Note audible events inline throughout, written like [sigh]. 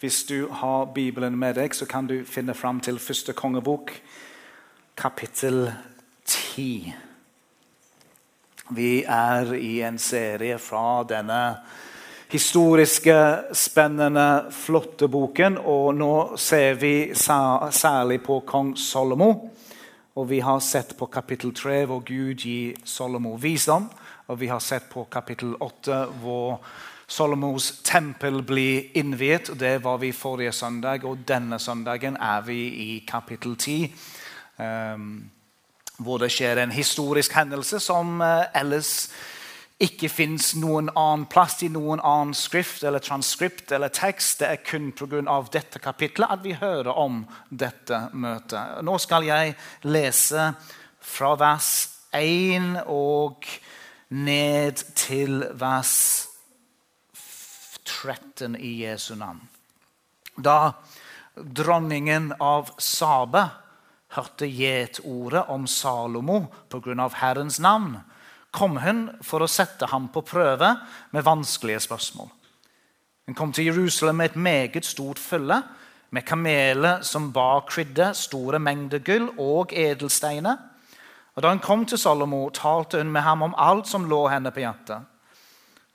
Hvis du har Bibelen med deg, så kan du finne fram til første kongebok, kapittel 10. Vi er i en serie fra denne historiske, spennende, flotte boken. Og nå ser vi særlig på kong Solomo. Og vi har sett på kapittel 3, hvor Gud gir Solomo visdom. Og vi har sett på kapittel 8, hvor Solomos tempel blir innviet. Det var vi forrige søndag, og denne søndagen er vi i kapittel 10. Um, ehm, hvor det skjer en historisk hendelse som uh, ellers ikke fins noen annen plass i noen annen skrift eller transkript eller tekst. Det er kun pga. dette kapitlet at vi hører om dette møtet. Nå skal jeg lese fra vers 1 og ned til vers 13 i Jesu navn. Da dronningen av Sabe hørte gjetordet om Salomo pga. Herrens navn, kom hun for å sette ham på prøve med vanskelige spørsmål. Hun kom til Jerusalem med et meget stort følge, med kameler som bar krydder, store mengder gull og edelsteiner. Og Da hun kom til Salomo, talte hun med ham om alt som lå henne på hjertet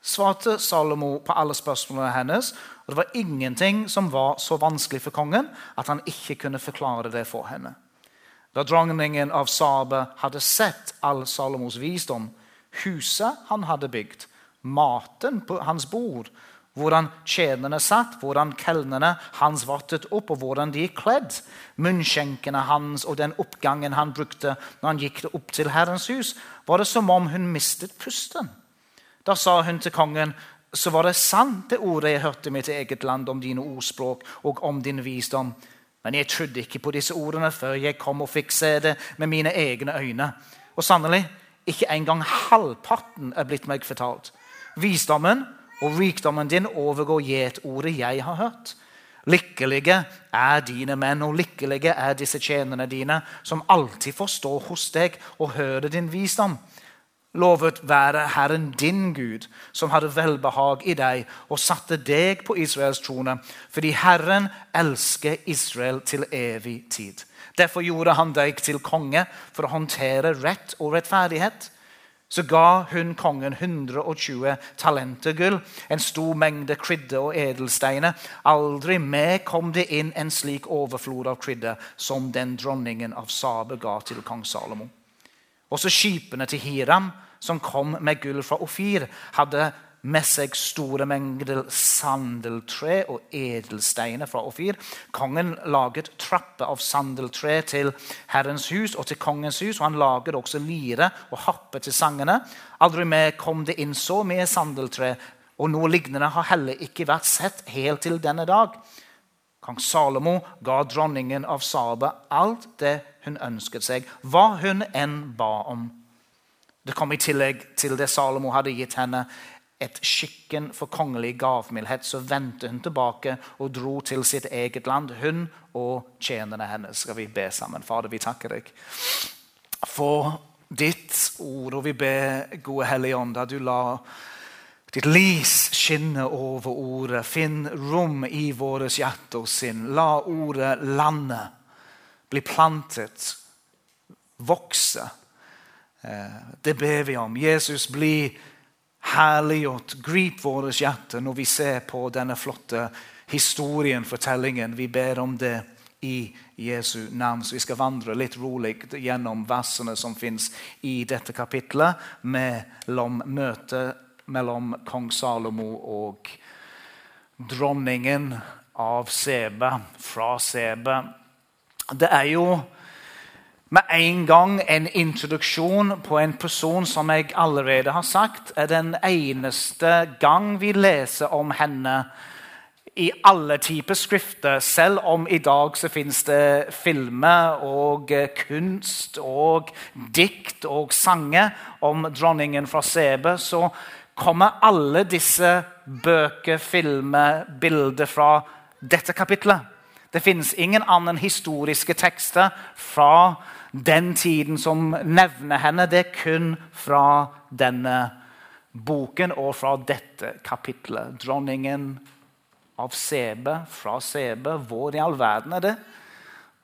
svarte Salomo på alle spørsmålene hennes. og Det var ingenting som var så vanskelig for kongen at han ikke kunne forklare det for henne. Da dronningen av Sabe hadde sett all Salomos visdom, huset han hadde bygd, maten på hans bord, hvordan tjenerne satt, hvordan kelnerne hans vartet opp, og hvordan de gikk kledd, munnskjenkene hans og den oppgangen han brukte når han gikk opp til Herrens hus, var det som om hun mistet pusten. Da sa hun til kongen, så var det sant det ordet jeg hørte i mitt eget land om dine ordspråk og om din visdom. Men jeg trodde ikke på disse ordene før jeg kom og fikk se det med mine egne øyne. Og sannelig, ikke engang halvparten er blitt meg fortalt. Visdommen og rikdommen din overgår gjetordet jeg har hørt. Lykkelige er dine menn, og lykkelige er disse tjenerne dine, som alltid får stå hos deg og høre din visdom. Lovet være Herren din Gud, som hadde velbehag i deg og satte deg på Israels trone, fordi Herren elsker Israel til evig tid. Derfor gjorde han deg til konge for å håndtere rett og rettferdighet. Så ga hun kongen 120 talenter gull, en stor mengde krydder og edelsteiner. Aldri mer kom det inn en slik overflod av krydder som den dronningen av Sabe ga til kong Salomo. Også skipene til Hiram, som kom med gull fra Ofir, hadde med seg store mengder sandeltre og edelsteiner fra Ofir. Kongen laget trapper av sandeltre til Herrens hus og til kongens hus. og Han laget også lire og happe til sangene. Aldri mer kom det inn så mye sandeltre, og noe lignende har heller ikke vært sett helt til denne dag. Kong Salomo ga dronningen av Saba alt det hun ønsket seg, hva hun enn ba om. Det kom i tillegg til det Salomo hadde gitt henne, et skikken for kongelig gavmildhet. Så vendte hun tilbake og dro til sitt eget land, hun og tjenerne hennes. Skal vi be sammen? Fader, vi takker deg for ditt ord, og vi ber, gode Hellige Ånd, at du la ditt lys skinner over ordet. Finn rom i våre hjerter og sinn. La ordet lande bli plantet, vokse. Eh, det ber vi om. Jesus, bli herliggjort. Grip våre hjerter når vi ser på denne flotte historien, fortellingen. Vi ber om det i Jesu navn. Så vi skal vandre litt rolig gjennom versene som fins i dette kapitlet, mellom møtet mellom kong Salomo og dronningen av Sebe, fra Sebe. Det er jo med en gang en introduksjon på en person som jeg allerede har sagt er den eneste gang vi leser om henne i alle typer skrifter, selv om i dag så finnes det filmer og eh, kunst og dikt og sanger om dronningen fra Sebe, så kommer alle disse bøker, filmer, bilder fra dette kapitlet. Det finnes ingen annen historiske tekster fra den tiden som nevner henne. Det er kun fra denne boken og fra dette kapitlet. Dronningen av Sebe, fra Sebe. Hvor i all verden er det?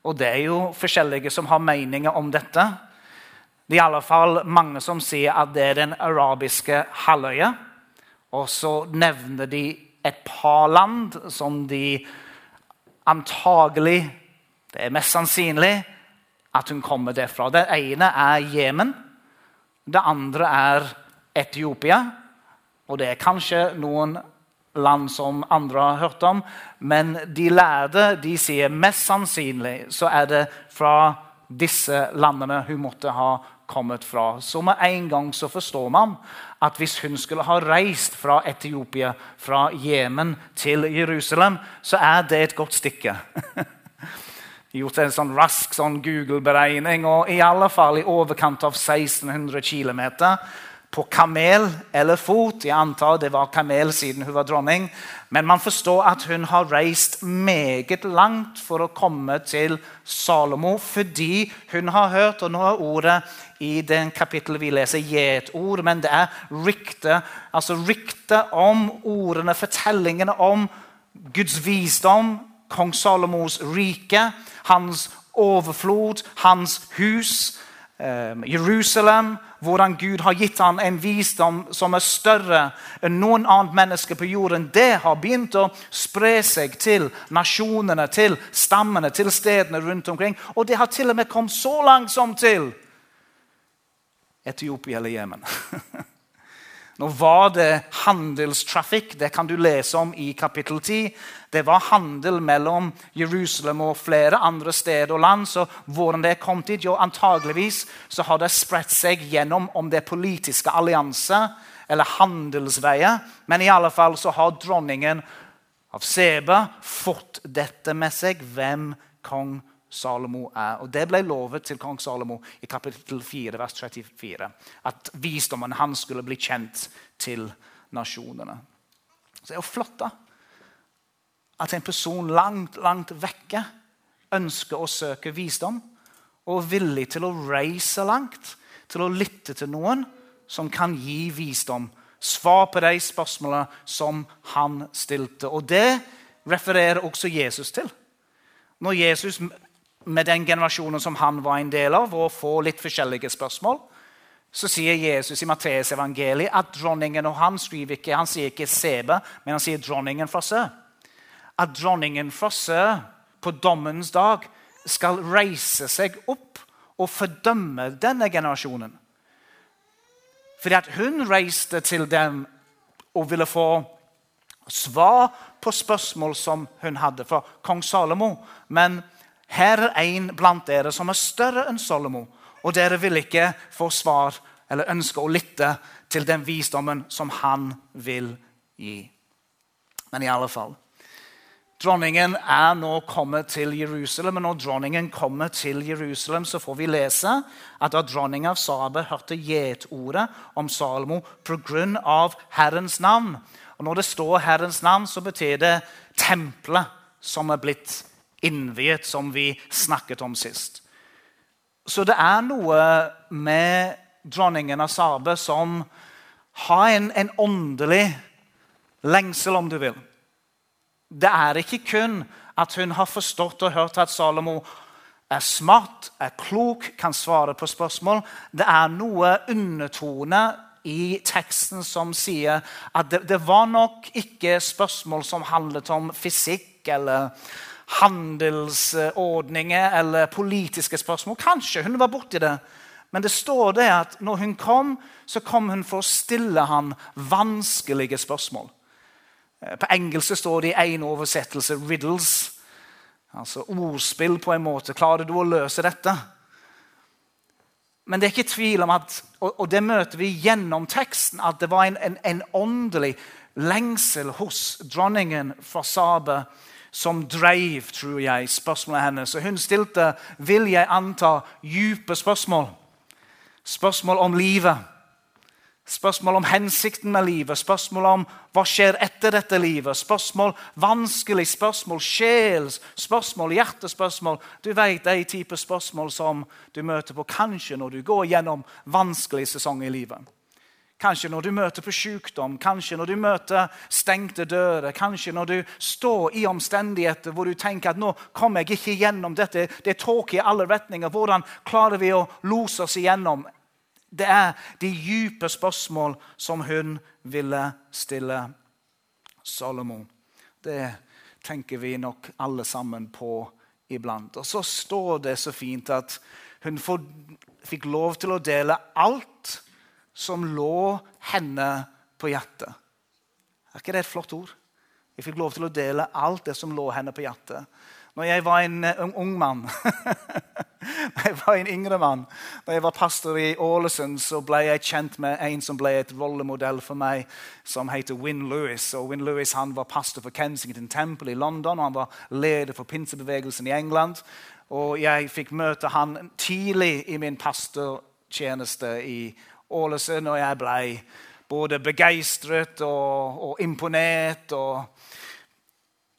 Og det er jo forskjellige som har meninger om dette. Det er i alle fall mange som sier at det er den arabiske halvøya. Og så nevner de et par land som de antagelig Det er mest sannsynlig at hun kommer derfra. Det ene er Jemen. Det andre er Etiopia. Og det er kanskje noen land som andre har hørt om. Men de lærde de sier mest sannsynlig så er det fra disse landene hun måtte ha kommet fra. Så med en gang så forstår man at hvis hun skulle ha reist fra Etiopia, fra Jemen til Jerusalem, så er det et godt stykke. [laughs] gjort en sånn rask sånn Google-beregning, og i alle fall i overkant av 1600 km på kamel eller fot. Jeg antar det var kamel siden hun var dronning. Men man forstår at hun har reist meget langt for å komme til Salomo fordi hun har hørt Og nå er ordet i den kapittelet vi leser, gjetord, men det er rykte. Altså rykte om ordene, fortellingene om Guds visdom, kong Salomos rike, hans overflod, hans hus, eh, Jerusalem hvordan Gud har gitt ham en visdom som er større enn noen annet menneske på jorden, det har begynt å spre seg til nasjonene, til stammene, til stedene rundt omkring. Og det har til og med kommet så langt som til Etiopia eller Jemen. [laughs] Nå var det handelstrafikk, det kan du lese om i kapittel 10. Det var handel mellom Jerusalem og flere andre steder og land. så hvordan det kom dit, jo Antageligvis så har det spredt seg gjennom om det er politiske allianser eller handelsveier. Men i alle fall så har dronningen av Seba fått dette med seg. Hvem kong Salomo er. Og Det ble lovet til kong Salomo i kapittel 4, vers 34. At visdommen hans skulle bli kjent til nasjonene. Så det er jo flott da, at en person langt, langt vekke ønsker å søke visdom og er villig til å reise langt, til å lytte til noen som kan gi visdom. Svar på de spørsmålene som han stilte. Og det refererer også Jesus til. Når Jesus med den generasjonen som han var en del av, og få litt forskjellige spørsmål, så sier Jesus i Matteus evangeliet at dronningen og han skriver ikke, han sier ikke Sebe, men han sier dronningen fra sør. At dronningen fra sør på dommens dag skal reise seg opp og fordømme denne generasjonen. Fordi at hun reiste til dem og ville få svar på spørsmål som hun hadde fra kong Salomo. Men her er en blant dere som er større enn Salomo, og dere vil ikke få svar eller ønske å lytte til den visdommen som han vil gi. Men i alle fall Dronningen er nå kommet til Jerusalem. og Når dronningen kommer til Jerusalem, så får vi lese at da dronningen av Sabe hørte gjetordet om Salomo pga. Herrens navn Og Når det står Herrens navn, så betyr det tempelet som er blitt innviet, som vi snakket om sist. Så det er noe med dronningen av Sabe som har en, en åndelig lengsel, om du vil. Det er ikke kun at hun har forstått og hørt at Salomo er smart, er klok, kan svare på spørsmål. Det er noe undertone i teksten som sier at det, det var nok ikke spørsmål som handlet om fysikk eller handelsordninger eller politiske spørsmål. Kanskje hun var borti det. Men det står det at når hun kom, så kom hun for å stille han vanskelige spørsmål. Eh, på engelsk står det i én oversettelse 'riddles'. Altså ordspill på en måte. Klarer du å løse dette? Men det er ikke tvil om at og det møter vi gjennom teksten, at det var en, en, en åndelig lengsel hos dronningen fra Sabe som drev, tror jeg, spørsmålet hennes. Og hun stilte, vil jeg anta, dype spørsmål. Spørsmål om livet. Spørsmål om hensikten med livet, spørsmål om hva skjer etter dette livet. Spørsmål, Vanskelig spørsmål, sjels spørsmål, hjertespørsmål. Du vet de type spørsmål som du møter på kanskje når du går gjennom vanskelige sesonger i livet. Kanskje når du møter på sykdom, kanskje når du møter stengte dører. Kanskje når du står i omstendigheter hvor du tenker at nå kommer jeg ikke gjennom dette. Det er tåke i alle retninger. Hvordan klarer vi å lose oss igjennom? Det er de dype spørsmål som hun ville stille Salomo. Det tenker vi nok alle sammen på iblant. Og så står det så fint at hun fikk lov til å dele alt som lå henne på hjertet. Er ikke det et flott ord? Jeg fikk lov til å dele alt det som lå henne på hjertet. Når jeg var en uh, ung mann, [laughs] når jeg var en yngre mann, da jeg var pastor i Ålesund, så ble jeg kjent med en som ble et rollemodell for meg, som heter Win Lewis. Og Win Lewis han var pastor for Kensington Temple i London, og han var leder for pinsebevegelsen i England. Og jeg fikk møte han tidlig i min pastortjeneste i Ålesund, og jeg ble både begeistret og, og imponert. og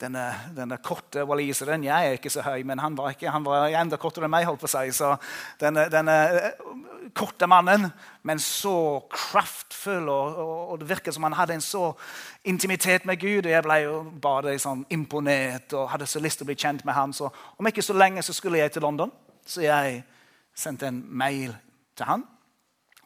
denne, denne, korte waliseren Jeg er ikke så høy, men han var, ikke, han var enda kortere enn meg. holdt på seg, så Denne, denne eh, korte mannen, men så kraftfull. Og, og, Det virket som han hadde en så intimitet med Gud. og Jeg ble jo bare liksom, imponert og hadde så lyst til å bli kjent med ham. Så om ikke så lenge så skulle jeg til London, så jeg sendte en mail til han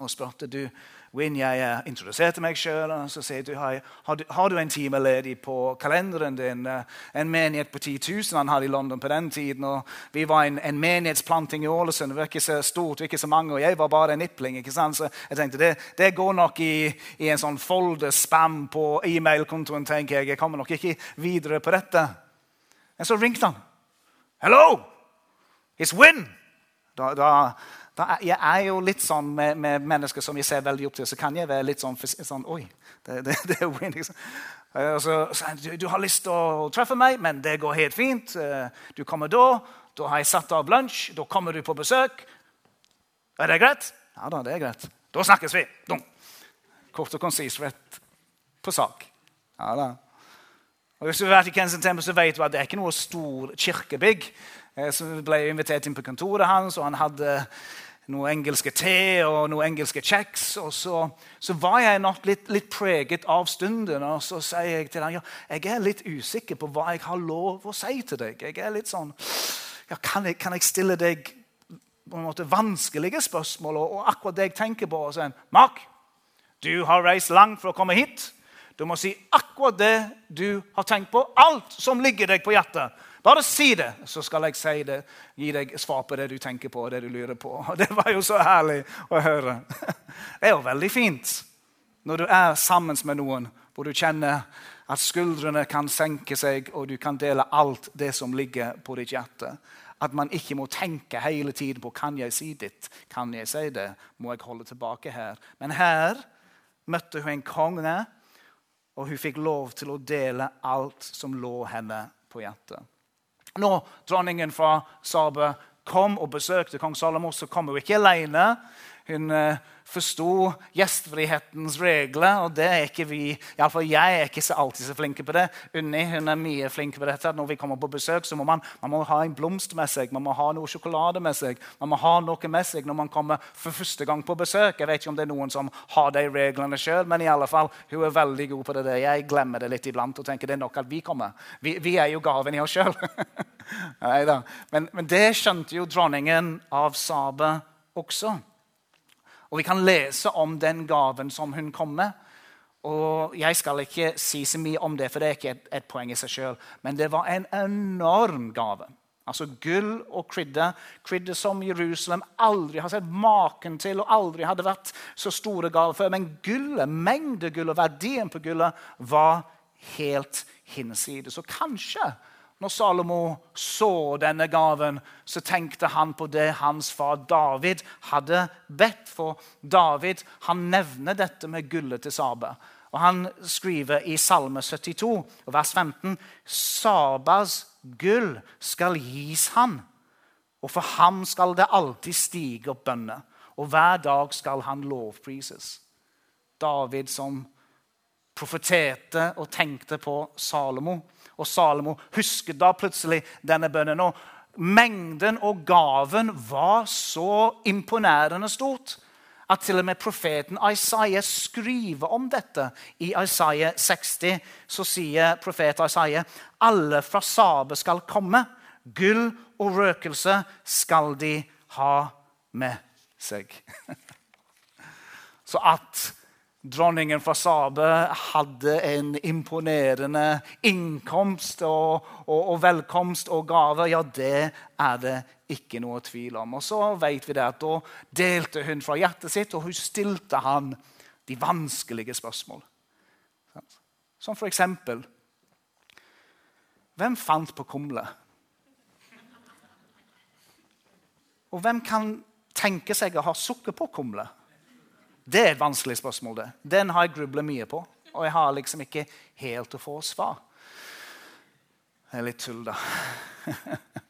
og spurte du, Win, jeg introduserte meg sjøl. Og så sier du har, har, du en time ledig på kalenderen din. Eh, en menighet på 10 000 han hadde i London på den tiden. og Vi var en, en menighetsplanting i Ålesund. Det var ikke så stort, ikke så mange, og jeg var bare en nipling. ikke sant? Så jeg tenkte det, det går nok i, i, en sånn folder spam på e-mailkontoen. tenker Jeg Jeg kommer nok ikke videre på dette. Men så ringte han. Hello! It's Win! Da, da jeg er jo litt sånn med, med, mennesker som jeg ser veldig opp til, så kan jeg være litt sånn, sånn Oi, det, det, [laughs] det er. Liksom. Så, så, du, du, har lyst til å treffe meg, men det går helt fint. Eh, du kommer da. Da har jeg satt av lunsj. Da kommer du på besøk. Er det greit? Ja da, det er greit. Da snakkes vi. Dum. Kort og konsist, rett på sak. Ja da. Og hvis du har vært i Kensington så vet du at det er ikke noe stor kirkebygg. Så vi ble invitert inn på kontoret hans, og han hadde noe engelske te og noe engelske kjeks. Og så, så var jeg nok litt, litt, preget av stunden. Og så sier jeg til ham ja, jeg er litt usikker på hva jeg har lov å si til deg. Jeg er litt sånn, ja, kan, jeg, kan jeg stille deg på en måte vanskelige spørsmål? Og, og akkurat det jeg tenker på. Og så, Mark, du har reist langt for å komme hit. Du må si akkurat det du har tenkt på. Alt som ligger deg på hjertet. Bare si det, så skal jeg si det, gi deg svar på det du tenker på. det du lurer på. [laughs] Det var jo så herlig å høre. [laughs] Det er jo veldig fint når du er sammen med noen hvor du kjenner at skuldrene kan senke seg, og du kan dele alt det som ligger på ditt hjerte. At man ikke må tenke hele tiden på kan jeg si ditt, kan jeg si det, må jeg holde tilbake her. Men her møtte hun en konge, og hun fikk lov til å dele alt som lå henne på hjertet. Når dronningen fra Sabe kom og besøkte kong Salomo, så kom hun ikke alene. Hun uh, forsto gjestfrihetens regler, og det er ikke vi Iallfall jeg er ikke alltid så flinke på det. Unni hun er mye flink på dette. Når vi kommer på besøk, så må man, man må ha en blomst med seg, man må ha noe sjokolade med seg, man må ha noe med seg når man kommer for første gang på besøk. Jeg vet ikke om det er noen som har de reglene sjøl, men i alle fall, hun er veldig god på det. Jeg glemmer det litt iblant og tenker det er nok at vi kommer. Vi, vi er jo gaven i oss sjøl. [laughs] men, men det skjønte jo dronningen av Sabe også. Og Vi kan lese om den gaven som hun kom med. Og Jeg skal ikke si så mye om det, for det er ikke et, et poeng i seg sjøl. Men det var en enorm gave. Altså gull og krydder. Krydder som Jerusalem aldri har sett maken til og aldri hadde vært så store gaver før. Men gullet, mengde gull og verdien på gullet var helt hinsides. Så kanskje når Salomo så denne gaven, så tenkte han på det hans far David hadde bedt for. David han nevner dette med gullet til Saba. Og Han skriver i Salme 72, vers 15.: Sabas gull skal gis han, og for ham skal det alltid stige opp bønner. Og hver dag skal han lovprises. David som profeterte og tenkte på Salomo. Og Salomo husket da plutselig denne bønnen. Og mengden og gaven var så imponerende stort at til og med profeten Isaiah skriver om dette. I Isaiah 60 så sier profet Isaiah alle fra Sabe skal komme. Gull og røkelse skal de ha med seg. [laughs] Så at dronningen fra Sabe hadde en imponerende innkomst og, og, og, velkomst og gaver, ja, det er det ikke noe tvil om. Og så vet vi det at Da delte hun fra hjertet sitt, og hun stilte han de vanskelige spørsmål. Som for eksempel Hvem fant på kumle? Og hvem kan tenke seg å ha sukker på kumle? Det er et vanskelig spørsmål. det. Den har jeg grubla mye på, og jeg har liksom ikke helt å få svar. Det er litt tull, da. [laughs]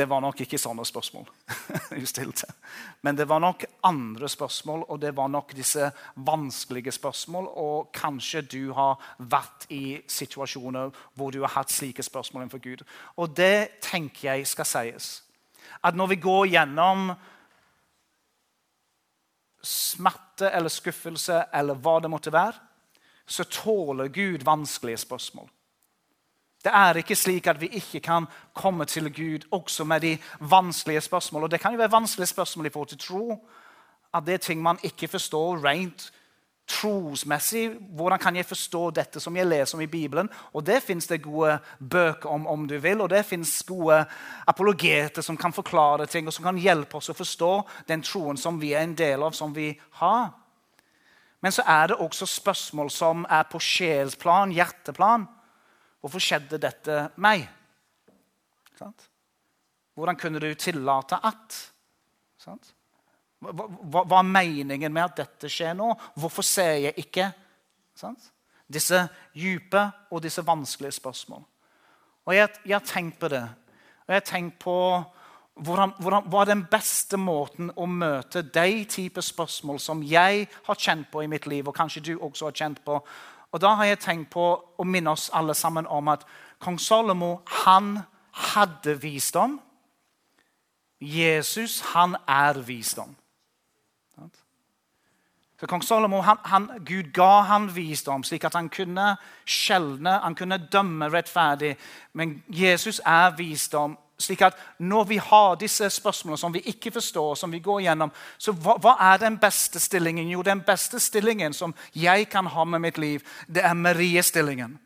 Det var nok ikke sånne spørsmål. [laughs] Men det var nok andre spørsmål, og det var nok disse vanskelige spørsmål. Og kanskje du har vært i situasjoner hvor du har hatt slike spørsmål innenfor Gud. Og det tenker jeg skal sies. At når vi går gjennom smerte eller skuffelse eller hva det måtte være, så tåler Gud vanskelige spørsmål. Det er ikke slik at vi ikke kan komme til Gud også med de vanskelige spørsmål. Og det kan jo være vanskelige spørsmål i forhold til tro. At det er ting man ikke forstår rent trosmessig. Hvordan kan jeg forstå dette som jeg leser om i Bibelen? Og Det fins det gode bøker om, om du vil, og det fins gode apologeter som kan forklare ting og som kan hjelpe oss å forstå den troen som vi er en del av, som vi har. Men så er det også spørsmål som er på sjelsplan, hjerteplan. Hvorfor skjedde dette meg? Hvordan kunne du tillate at? Sant? Hva, hva, er meningen med at dette skjer nå? Hvorfor ser jeg ikke sant? disse dype og disse vanskelige spørsmål? Og jeg, jeg, har tenkt på det. Og jeg har tenkt på hvordan, hvordan, hva er den beste måten å møte de type spørsmål som jeg har kjent på i mitt liv, og kanskje du også har kjent på. Og Da har jeg tenkt på å minne oss alle sammen om at kong Salomo han hadde visdom. Jesus han er visdom. Så Kong Salomo, han, han, Gud ga han visdom, slik at han kunne skjelne, han kunne dømme rettferdig. Men Jesus er visdom. slik at Når vi har disse spørsmålene som vi ikke forstår, som vi går gjennom, så hva, hva er den beste stillingen? Jo, den beste stillingen som jeg kan ha med mitt liv, det er Marie-stillingen.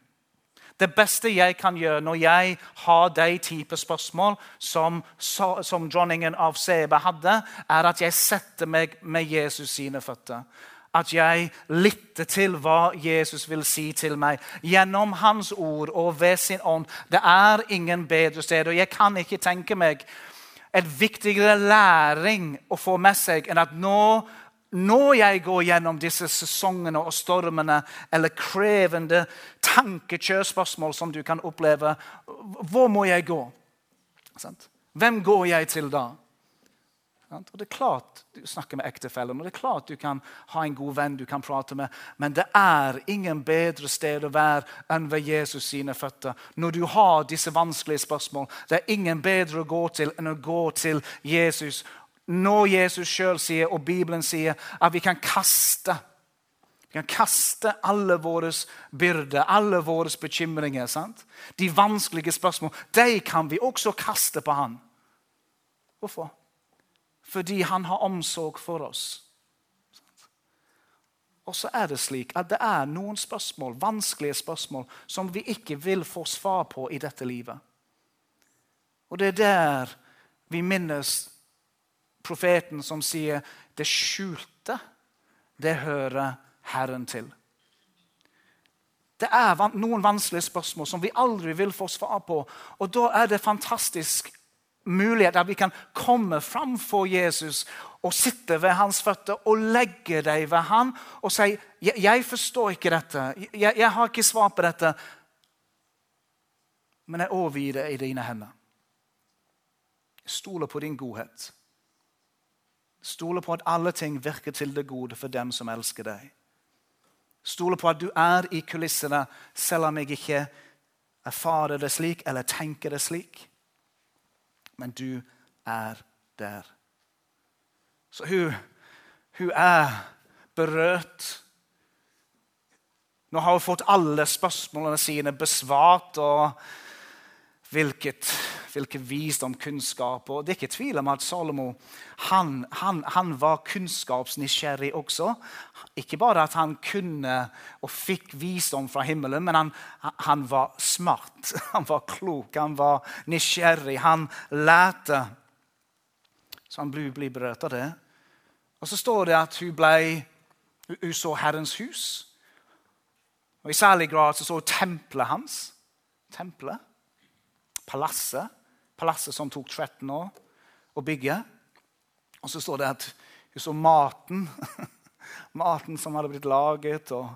Det beste jeg kan gjøre når jeg har de type spørsmål som, som dronningen av Seba hadde, er at jeg setter meg med Jesus sine føtter. At jeg lytter til hva Jesus vil si til meg gjennom Hans ord og ved sin ånd. Det er ingen bedre sted. Og jeg kan ikke tenke meg et viktigere læring å få med seg enn at nå når jeg går gjennom disse sesongene og stormene eller krevende tankekjørspørsmål som du kan oppleve, hvor må jeg gå? Hvem går jeg til da? Og det er klart Du snakker med ektefellen, og det er klart du kan ha en god venn du kan prate med, men det er ingen bedre sted å være enn ved Jesus sine føtter. Når du har disse vanskelige spørsmål, det er ingen bedre å gå til enn å gå til Jesus når Jesus sjøl sier, og Bibelen sier, at vi kan kaste vi kan kaste alle våre byrder, alle våre bekymringer. Sant? De vanskelige spørsmål de kan vi også kaste på han. Hvorfor? Fordi han har omsorg for oss. Og så er det slik at det er noen spørsmål, vanskelige spørsmål som vi ikke vil få svar på i dette livet. Og det er der vi minnes profeten som sier det skjulte, det hører Herren til. Det er noen vanskelige spørsmål som vi aldri vil få svar på. Og da er det fantastisk mulighet at vi kan komme framfor Jesus og sitte ved hans føtter og legge deg ved han og si jeg forstår ikke dette. Jeg, jeg, har ikke svar på dette. Men jeg overgir det i dine hender. Jeg stoler på din godhet. Stoler på at alle ting virker til det gode for dem som elsker deg. Stole på at du er i kulissene, selv om jeg ikke erfarer det slik eller tenker det slik. Men du er der. Så hun, hun er berørt. Nå har hun fått alle spørsmålene sine besvart. og hvilket, hvilken visdom, kunnskap. Og Det er ikke tvil om at Salomo han, han, han var kunnskapsnysgjerrig også. Ikke bare at han kunne og fikk visdom fra himmelen, men han, han var smart, [laughs] han var klok, han var nysgjerrig. Han lærte. Så han ble, ble berørt av det. Og så står det at hun, ble, hun så Herrens hus. Og I særlig grad så, så tempelet hans. Tempelet palasset. Palasset som tok 13 år å bygge. Og så står det at hun så maten. [laughs] maten som hadde blitt laget, og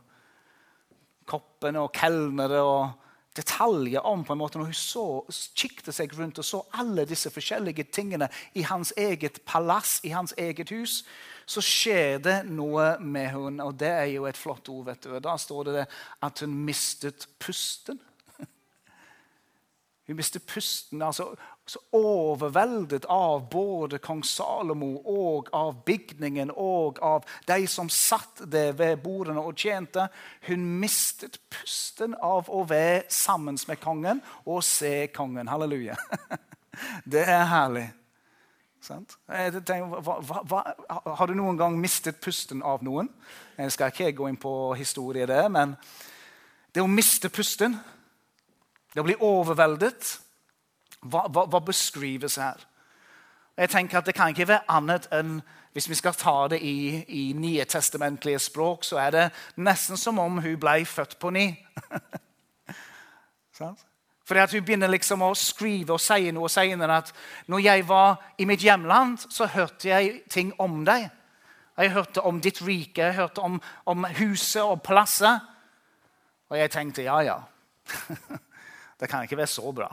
koppene og kelnere og detaljer om på en måte Når hun så, kikket seg rundt og så alle disse forskjellige tingene i hans eget palass, i hans eget hus, så skjer det noe med hun, Og det er jo et flott ord. vet du. Da står det at hun mistet pusten. Hun mistet pusten. altså så overveldet av både kong Salomo og av bygningen og av de som satt der ved bordene og tjente. Hun mistet pusten av å være sammen med kongen og se kongen. Halleluja. [laughs] Det er herlig. Tenker, hva, hva, har du noen gang mistet pusten av noen? Jeg skal ikke gå inn på historie der, men det å miste pusten det å bli overveldet hva, hva, hva, beskrives her? Jeg tenker at Det kan ikke være annet enn hvis vi skal ta det i, i nye testamentlige språk, så er det nesten som om hun ble født på ny. [laughs] Fordi at Hun begynner liksom å skrive og si noe senere at når jeg var i mitt hjemland, så hørte jeg ting om deg. Jeg hørte om ditt rike, jeg hørte om, om huset og plasset. Og jeg tenkte ja, ja. [laughs] Det kan ikke være så bra.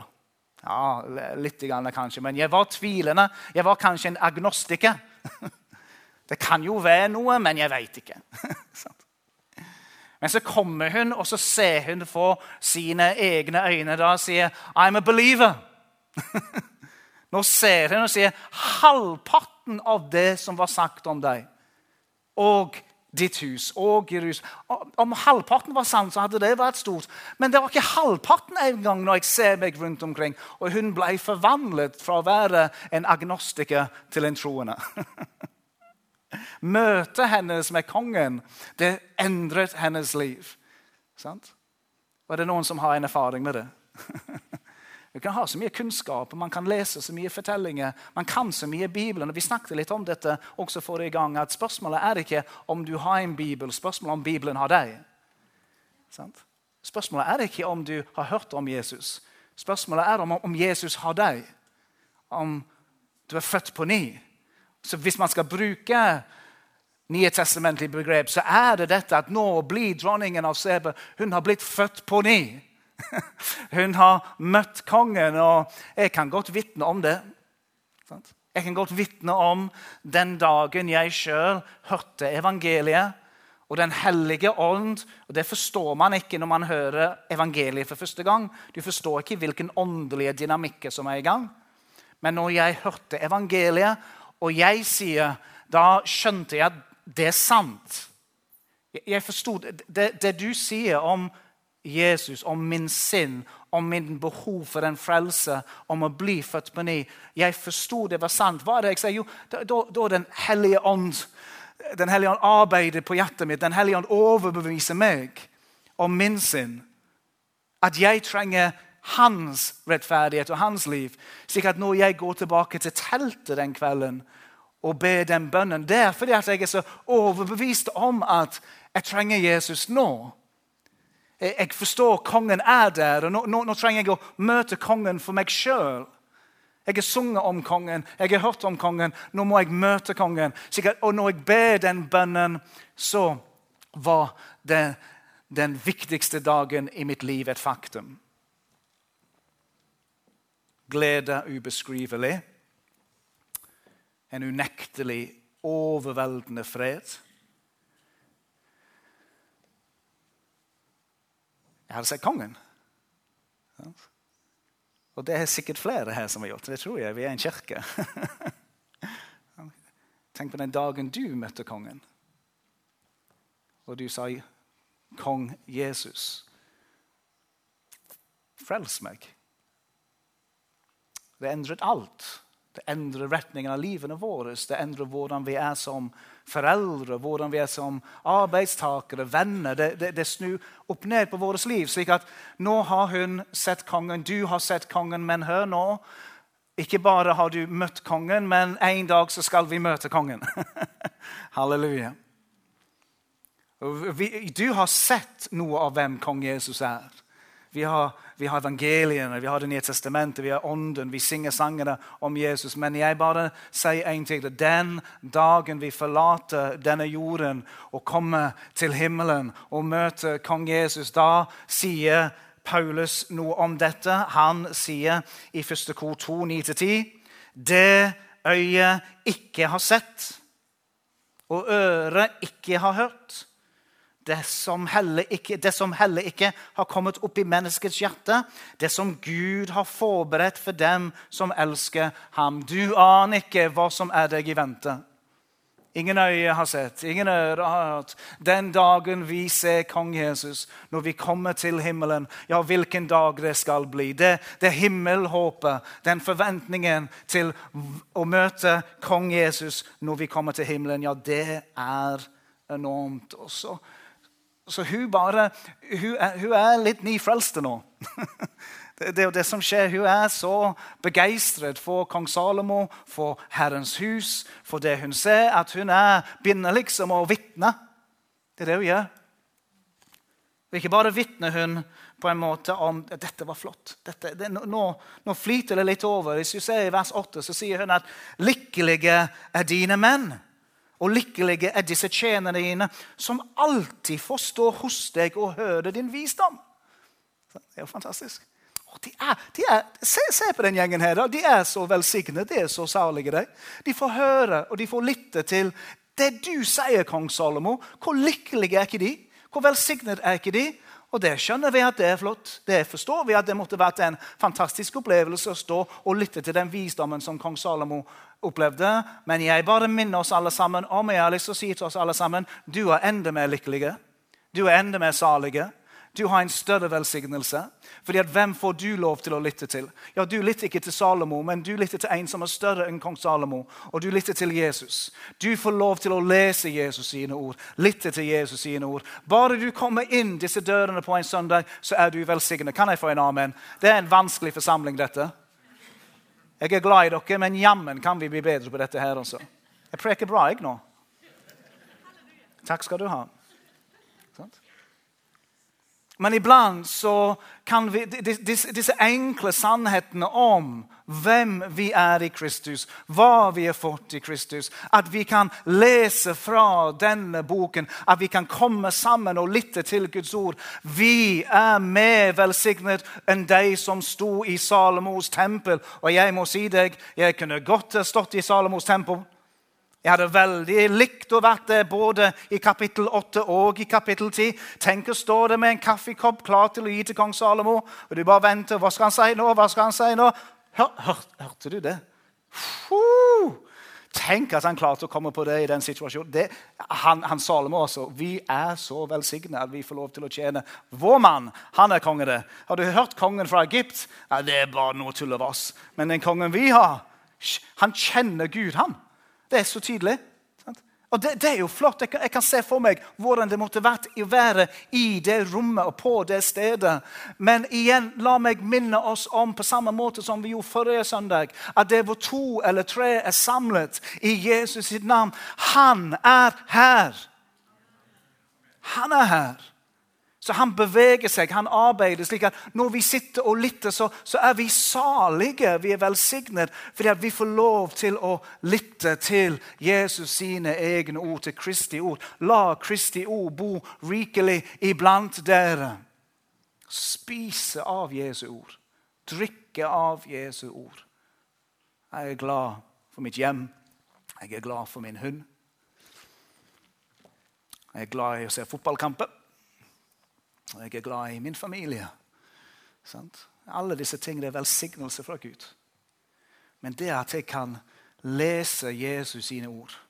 Ja, litt grann, kanskje. Men jeg var tvilende. Jeg var kanskje en agnostiker. [laughs] Det kan jo være noe, men jeg veit ikke. [laughs] Men så kommer hun, og så ser hun for sine egne øyne da og sier 'I'm a believer'. [laughs] Nå ser hun og sier halvparten av det som var sagt om deg. Og ditt hus og Jerusalem. Om halvparten var sant, så hadde det vært stort. Men det var ikke halvparten engang når jeg ser meg rundt omkring. Og hun ble forvandlet fra å være en agnostiker til en troende. [laughs] Møtet hennes med kongen det endret hennes liv. Sant? Var det noen som har en erfaring med det? [laughs] Vi kan ha så mye kunnskap, man kan lese så mye fortellinger. Man kan så mye Bibelen. Vi snakket litt om dette også forrige gang, at Spørsmålet er ikke om du har en bibel, spørsmålet om Bibelen har deg. Spørsmålet er ikke om du har hørt om Jesus. Spørsmålet er om, om Jesus har deg. Om du er født på ny. Så Hvis man skal bruke Nye testamentlige begrep, så er det dette at nå blir dronningen av Sebe hun har blitt født på ny. Hun har møtt kongen, og jeg kan godt vitne om det. Jeg kan godt vitne om den dagen jeg sjøl hørte evangeliet. Og Den hellige ånd og Det forstår man ikke når man hører evangeliet for første gang. Du forstår ikke hvilken åndelige dynamikker som er i gang. Men når jeg hørte evangeliet, og jeg sier Da skjønte jeg at det er sant. Jeg forsto det, det, det du sier om Jesus, om min sinn, om min behov for en frelse, om å bli født på ny. Jeg forsto det var sant. Hva er det jeg sier? Jo, da, da Den hellige ånd Den hellige ånd arbeider på hjertet mitt. Den hellige ånd overbeviser meg om min sinn. At jeg trenger hans rettferdighet og hans liv. Slik at når jeg går tilbake til teltet den kvelden og ber den bønnen der fordi at jeg er så overbevist om at jeg trenger Jesus nå jeg forstår kongen er der, og nå, nå, nå trenger jeg å møte kongen for meg sjøl. Jeg har sunget om kongen, jeg har hørt om kongen. Nå må jeg møte kongen. Og når jeg ber den bønnen, så var det den viktigste dagen i mitt liv et faktum. Glede ubeskrivelig. En unektelig, overveldende fred. Jeg hadde sett kongen. Og det er sikkert flere her som har gjort det. tror jeg. Vi er en kirke. [laughs] Tenk på den dagen du møtte kongen. Og du sa 'Kong Jesus'. Frels meg. Det endret alt. Det endrer retningen av livene våre. Det endrer hvordan vi er som foreldre, hvordan vi er som arbeidstakere, venner. Det, det, det snur opp ned på vårt liv. slik at nå har hun sett kongen, du har sett kongen, men hør nå. Ikke bare har du møtt kongen, men en dag så skal vi møte kongen. [laughs] Halleluja. Du har sett noe av hvem kong Jesus er. Vi har, vi har, evangeliene, vi har Det nye testamentet, vi har Ånden, vi synger sangene om Jesus. Men jeg bare sier én ting. Den dagen vi forlater denne jorden og kommer til himmelen og møter kong Jesus, da sier Paulus noe om dette. Han sier i 1. kor 2, 9-10.: Det øyet ikke har sett, og øret ikke har hørt det som, ikke, det som heller ikke har kommet opp i menneskets hjerte, det som Gud har forberedt for dem som elsker ham. Du aner ikke hva som er deg i vente. Ingen øye har sett, ingen øre har hørt. Den dagen vi ser kong Jesus, når vi kommer til himmelen, ja, hvilken dag det skal bli. Det, det himmelhåpet, den forventningen til å møte kong Jesus når vi kommer til himmelen, ja, det er enormt. også. Så hun, bare, hun, er, hun er litt nyfrelst nå. [laughs] Det, er jo det som skjer. Hun er så begeistret for kong Salomo, for Herrens hus, for det hun ser, at hun er, begynner liksom å vitne. Det er det hun gjør. Og ikke bare vitner hun på en måte om at dette var flott. Dette, det, nå, nå, flyter det litt over. Hvis du ser I vers 8 så sier hun at 'lykkelige er dine menn'. Og lykkelige er disse tjenerne dine, som alltid får stå hos deg og høre din visdom. Det er jo fantastisk. De er, de er, se, se, på den gjengen her. Da. De er så velsignet. De er så salige. De. de får høre og de får lytte til det du sier, kong Salomo. Hvor lykkelige er ikke de? Hvor velsignet er ikke de? Og det skjønner vi at det er flott. Det forstår vi at det måtte vært en fantastisk opplevelse å stå og lytte til den visdommen som kong Salomo opplevde. Men jeg bare minner oss alle sammen om jeg har lyst til å si til oss alle sammen, du er enda mer lykkelige. Du er enda mer salige. Du har en større velsignelse. Fordi at Hvem får du lov til å lytte til? Ja, Du lytter ikke til Salomo, men du lytter til en som er større enn kong Salomo. Og du lytter til Jesus. Du får lov til å lese Jesus sine ord, lytte til Jesus sine ord. Bare du kommer inn disse dørene på en søndag, så er du velsignet. Kan jeg få en amen? Det er en vanskelig forsamling, dette. Jeg er glad i dere, men jammen kan vi bli bedre på dette her også. Jeg preker bra, jeg nå. Takk skal du ha. Men iblant så kan vi disse enkle sannhetene om hvem vi er i Kristus, hva vi har fått i Kristus, at vi kan lese fra denne boken, at vi kan komme sammen og lytte til Guds ord Vi er mer velsignet enn de som sto i Salomos tempel. Og jeg må si deg, jeg kunne godt stått i Salomos tempel. Jeg hadde veldig likt å vært der både i kapittel 8 og i kapittel 10. Tenk å stå der med en kaffekopp klar til å gi til kong Salomo. Og du bare venter. Hva skal han si nå? Hva skal han si nå? Hør, hør, hørte du det? Uh, tenk at han klarte å komme på det i den situasjonen. Det, han, han Salomo også. Vi er så velsigna at vi får lov til å tjene vår mann. Han er konge, det. Har du hørt kongen fra Egypt? Ja, det er bare noe tull av oss. Men den kongen vi har, han kjenner Gud, han. Det er så tydelig. Og det, det, er jo flott. Jeg kan, se for meg hvordan det måtte vært å være i det rommet og på det stedet. Men igjen, la meg minne oss om på samme måte som vi gjorde forrige søndag, at det hvor to eller tre er samlet i Jesus sitt navn Han er her. Han er her. Så han beveger seg, han arbeider slik at når vi sitter og lytter, så, så er vi salige. Vi er velsignet fordi vi får lov til å lytte til Jesus sine egne ord, til Kristi ord. La Kristi ord bo rikelig iblant dere. Spise av Jesu ord. Drikke av Jesu ord. Jeg er glad for mitt hjem. Jeg er glad for min hund. Jeg er glad i å se fotballkamper. Jeg er glad i min familie. Sant? Alle disse tingene er velsignelse fra Gud. Men det at jeg kan lese Jesus sine ord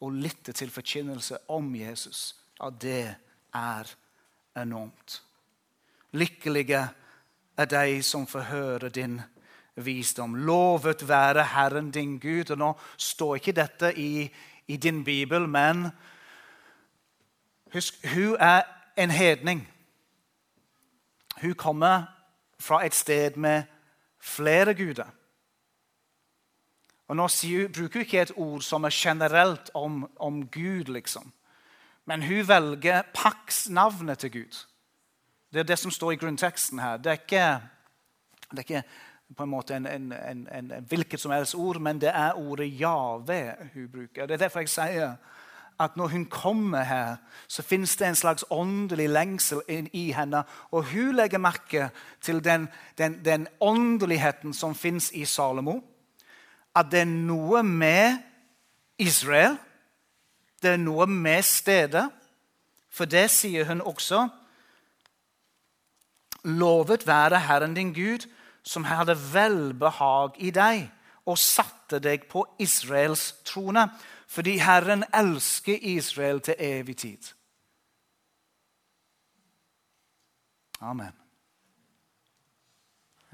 og lytte til forkynnelse om Jesus, at det er enormt. Lykkelige er de som får høre din visdom. Lovet være Herren din Gud. Og Nå står ikke dette i, i din bibel, men husk, hun er en hedning. Hun kommer fra et sted med flere guder. Og Nå bruker hun ikke et ord som er generelt om, om Gud, liksom. Men hun velger Pax-navnet til Gud. Det er det som står i grunnteksten her. Det er ikke, det er ikke på en måte en, en, en, en, hvilket som helst ord, men det er ordet Jave hun bruker. Det er derfor jeg sier at når hun kommer her, så fins det en slags åndelig lengsel i henne. Og hun legger merke til den, den, den åndeligheten som fins i Salomo. At det er noe med Israel. Det er noe med stedet. For det sier hun også. Lovet være Herren din Gud, som hadde velbehag i deg og satte deg på Israels trone fordi Herren elsker Israel til evig tid. Amen.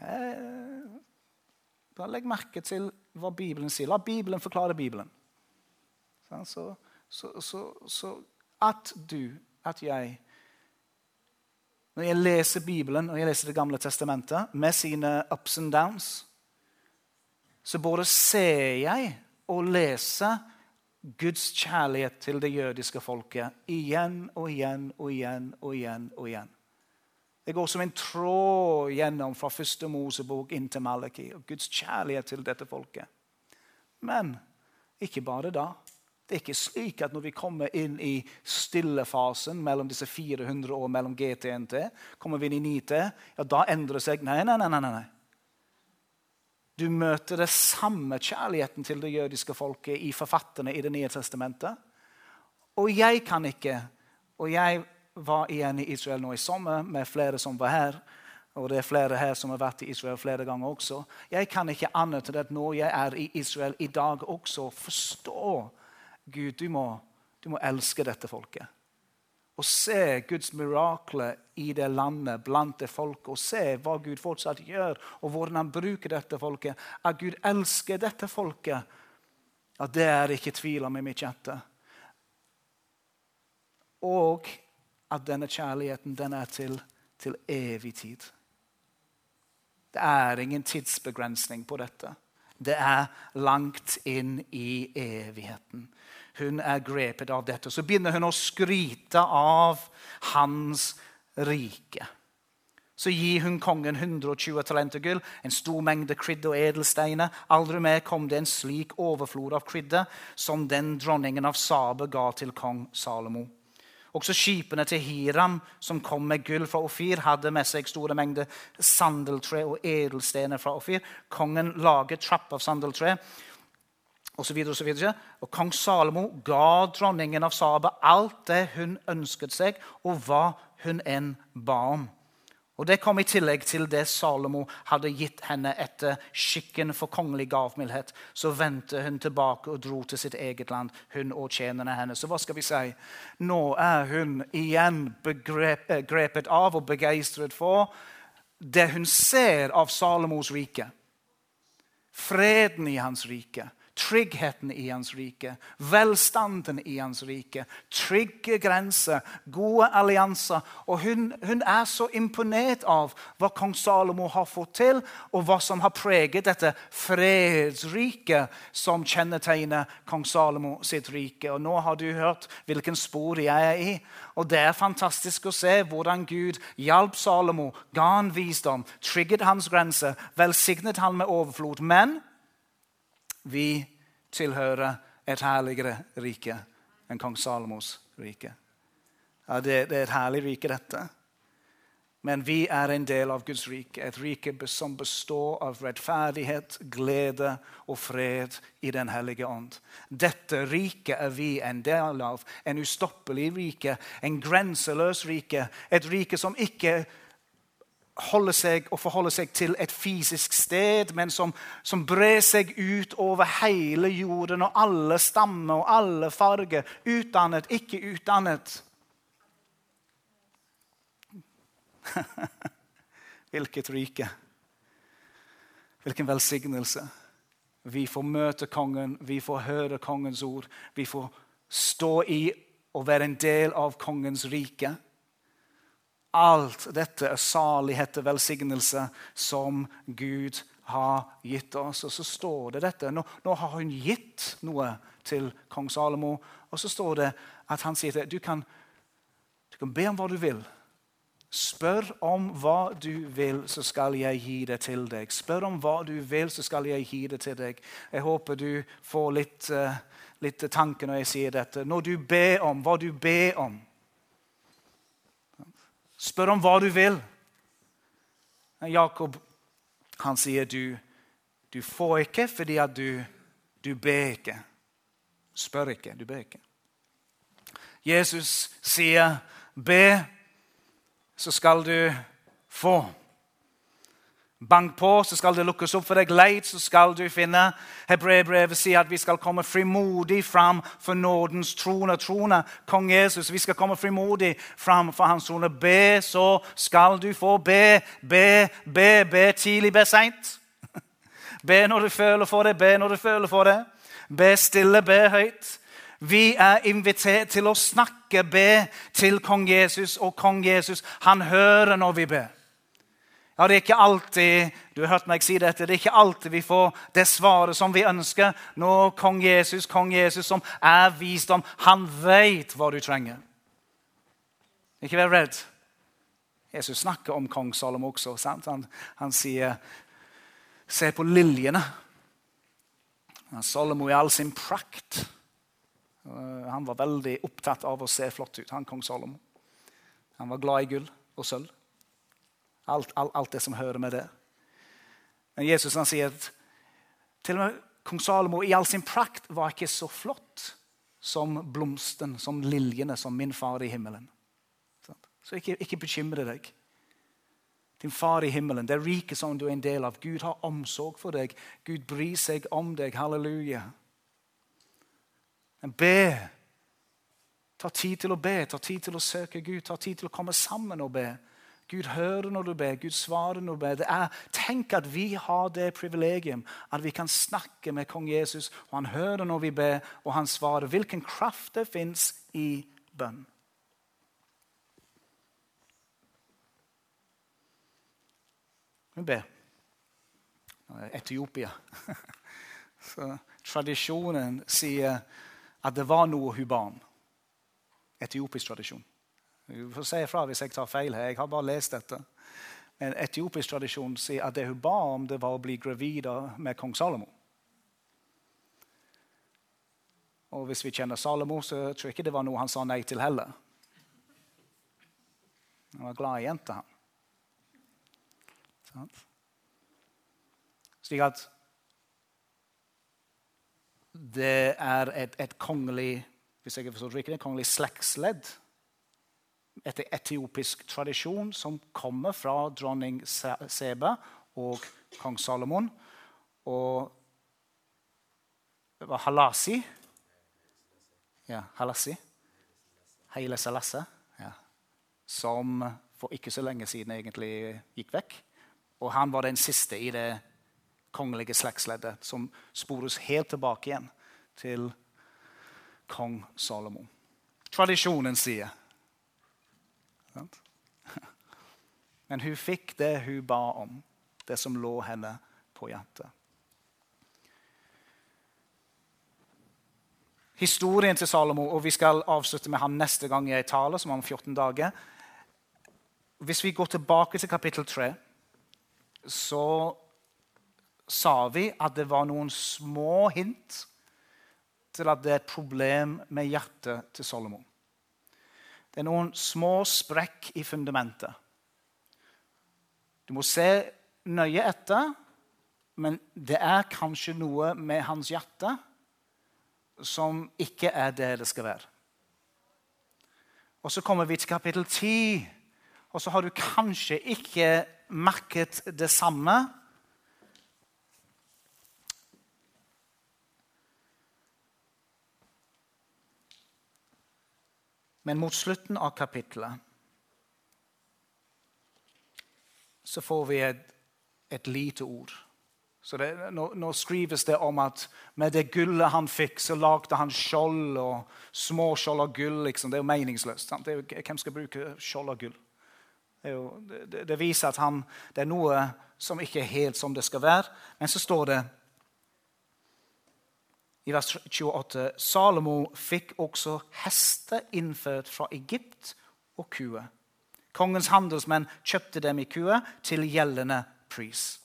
Eh, bare legg merke til hva Bibelen sier. La Bibelen forklare Bibelen. Så, så, så, så at du, at jeg Når jeg leser Bibelen og jeg leser Det gamle testamentet med sine ups and downs, så både ser jeg og leser Guds kjærlighet til det jødiske folket igjen og igjen og igjen og igjen. og igjen. Det går som en tråd gjennom fra første Mosebok inn til Malaki. og Guds kjærlighet til dette folket. Men ikke bare da. Det er ikke slik at når vi kommer inn i stillefasen mellom disse 400 år mellom GT og NT, kommer vi inn i 9T, ja, da endrer det seg. Nei, nei, nei. nei, nei. Du møter det samme kjærligheten til det jødiske folket i forfatterne i Det nye testamentet. Og jeg kan ikke Og jeg var igjen i Israel nå i sommer med flere som var her. Og det er flere her som har vært i Israel flere ganger også. Jeg kan ikke annet enn at når jeg er i Israel i dag også, forstå Gud, du må, du må elske dette folket og se Guds mirakler i det landet, blant det folket, og se hva Gud fortsatt gjør, og hvordan han bruker dette folket. At Gud elsker dette folket, at det er ikke tvil om i mitt hjerte. Og at denne kjærligheten den er til, til evig tid. Det er ingen tidsbegrensning på dette. Det er langt inn i evigheten hun er grepet av dette. Så begynner hun å skryte av hans rike. Så gir hun kongen 120 talenter gull, en stor mengde krydder og edelsteiner. Aldri mer kom det en slik overflod av krydder som den dronningen av Sabe ga til kong Salomo. Også skipene til Hiram, som kom med gull fra Ofir, hadde med seg store mengder sandeltre og edelstener fra Ofir. Kongen laget trapp av sandeltre og, så videre, og, så videre. og kong Salomo ga dronningen av Saba alt det hun ønsket seg, og hva hun enn ba om. Og Det kom i tillegg til det Salomo hadde gitt henne etter skikken for kongelig gavmildhet. Så vendte hun tilbake og dro til sitt eget land, hun og tjenerne hennes. Så hva skal vi si? Nå er hun igjen begrepet av og begeistret for det hun ser av Salomos rike. Freden i hans rike tryggheten i hans rike, velstanden i hans rike, trygge grenser, gode allianser. Og hun, hun, er så imponert av hva kong Salomo har fått til, og hva som har preget dette fredsriket som kjennetegner kong Salomo sitt rike. Og Nå har du hørt hvilken spor jeg er i. Og Det er fantastisk å se hvordan Gud hjalp Salomo, ga han visdom, trygget hans grenser, velsignet han med overflod. Men vi tilhører et herligere rike enn kong Salomos rike. Ja, det, det, er et herlig rike, dette. Men vi er en del av Guds rike, et rike som består av rettferdighet, glede og fred i Den hellige ånd. Dette riket er vi en del av. En ustoppelig rike, en grenseløs rike. Et rike som ikke holde seg og forholde seg til et fysisk sted, men som, som brer seg ut over hele jorden og alle stammer og alle farger. Utdannet, ikke utdannet. [laughs] Hvilket rike. Hvilken velsignelse. Vi får møte kongen, vi får høre kongens ord. Vi får stå i og være en del av kongens rike. Alt dette er salighet og velsignelse som Gud har gitt oss. Og så står det dette. Nå, nå, har hun gitt noe til kong Salomo. Og så står det at han sier at du kan, du kan be om hva du vil. Spør om hva du vil, så skal jeg gi det til deg. Spør om hva du vil, så skal jeg gi det til deg. Jeg håper du får litt, uh, litt tanke når jeg sier dette. Når du ber om hva du ber om, Spør om hva du vil. Jakob han sier du, du får ikke fordi at du, du ber ikke. Spør ikke, du ber ikke. Jesus sier be, så skal du få. Bank på, så skal det lukkes opp for deg. Leit, så skal du finne. Hebreerbrevet sier at vi skal komme frimodig fram for nådens trone. Trone, kong Jesus. Vi skal komme frimodig fram for hans trone. Be, så skal du få. Be, be, be. Be tidlig, be seint. [laughs] Be når du føler for det. Be når du føler for det. Be stille, be høyt. Vi er invitert til å snakke, be til kong Jesus, og kong Jesus han hører når vi ber. Ja, Det er ikke alltid du har hørt meg si dette, det er ikke alltid vi får det svaret som vi ønsker. Nå, kong Jesus, kong Jesus, som er visdom, han vet hva du trenger. Ikke vær redd. Jesus snakker om kong Salomo også. Han, han, sier, 'Se på liljene'. Salomo i all sin prakt. Han var veldig opptatt av å se flott ut, han kong Salomo. Han var glad i gull og sølv. Alt, alt, alt, det som hører med det. Men Jesus han sier at til og med kong Salomo i all sin prakt var ikke så flott som blomsten, som liljene, som min far i himmelen. Så ikke, ikke bekymre deg. Din far i himmelen, det riket som du er en del av. Gud har omsorg for deg. Gud bryr seg om deg. Halleluja. Men be. Ta tid til å be, ta tid til å søke Gud, ta tid til å komme sammen og be. Gud hører når du ber, Gud svarer når du ber. Det er, tenk at vi har det privilegium at vi kan snakke med kong Jesus, og han hører når vi ber, og han svarer. Hvilken kraft det fins i bønn. Vi ber. Etiopia. [laughs] Så tradisjonen sier at det var noe hun ba om. Etiopisk tradisjon. Du får si ifra hvis jeg tar feil. her. Jeg har bare lest dette. Men etiopisk tradisjon sier at det hun ba om, det var å bli gravid med kong Salomo. Og hvis vi kjenner Salomo, så tror jeg ikke det var noe han sa nei til heller. Han var glad i jenta, han. Slik at det er et, et kongelig hvis jeg forstår riktig, et kongelig slektsledd etter etiopisk tradisjon som kommer fra dronning Sebe og kong Salomon. Og det var Halasi. Ja, Halasi. Haile Salasse. Ja. Som for ikke så lenge siden egentlig gikk vekk. Og han var den siste i det kongelige slektsleddet, som spores helt tilbake igjen til kong Salomo. Tradisjonen sier. [laughs] Men hun fikk det hun ba om, det som lå henne på hjertet. Historien til Salomo, og vi skal avslutte med han neste gang jeg taler, som om 14 dager. Hvis vi går tilbake til kapittel 3, så sa vi at det var noen små hint til at det er et problem med hjertet til Salomo. Det er noen små sprekk i fundamentet. Du må se nøye etter, men det er kanskje noe med hans hjerte som ikke er det det skal være. Og Så kommer vi til kapittel 10, og så har du kanskje ikke merket det samme. Men mot slutten av kapittelet så får vi et, et lite ord. Så det, nå, nå, skrives det om at med det gullet han fikk, så lagde han skjold og små skjold av gull. Liksom. Det er jo meningsløst. Er hvem skal bruke skjold av gull? Det, jo, det, det, viser at han, det er noe som ikke er helt som det skal være. Men så står det i vers 28 Salomo fikk også hester innført fra Egypt og kuer. Kongens handelsmenn kjøpte dem i kuer til gjeldende pris.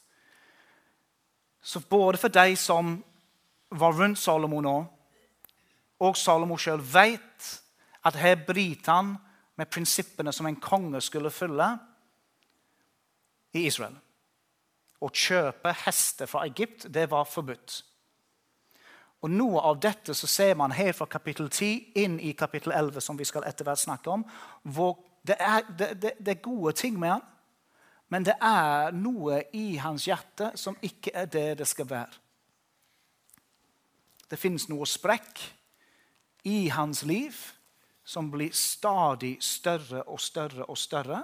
Så både for de som var rundt Salomo nå, og Salomo sjøl vet at her bryter han med prinsippene som en konge skulle følge i Israel. Å kjøpe hester fra Egypt det var forbudt. Og Noe av dette så ser man helt fra kapittel 10 inn i kapittel 11, som vi skal etter hvert snakke om, hvor det er, det, det, det er gode ting med han, men det er noe i hans hjerte som ikke er det det skal være. Det finnes noe sprekk i hans liv som blir stadig større og større og større,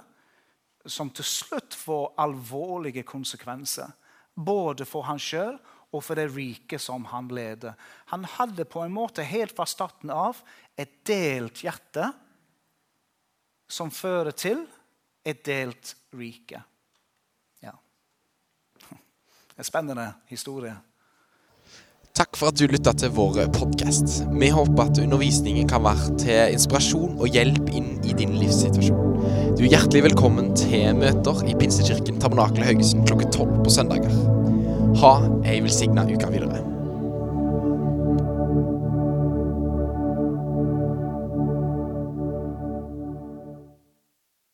som til slutt får alvorlige konsekvenser. Både for han sjøl og for det riket som han leder. Han hadde på en måte helt fra starten av et delt hjerte som fører til et delt rike. En spennende historie. Takk for at du lytta til vår podkast. Vi håper at undervisningen kan være til inspirasjon og hjelp inn i din livssituasjon. Du er hjertelig velkommen til møter i Pinsekirken Tabernakel Haugesund klokken tolv på søndager. Ha ei velsigna uke videre.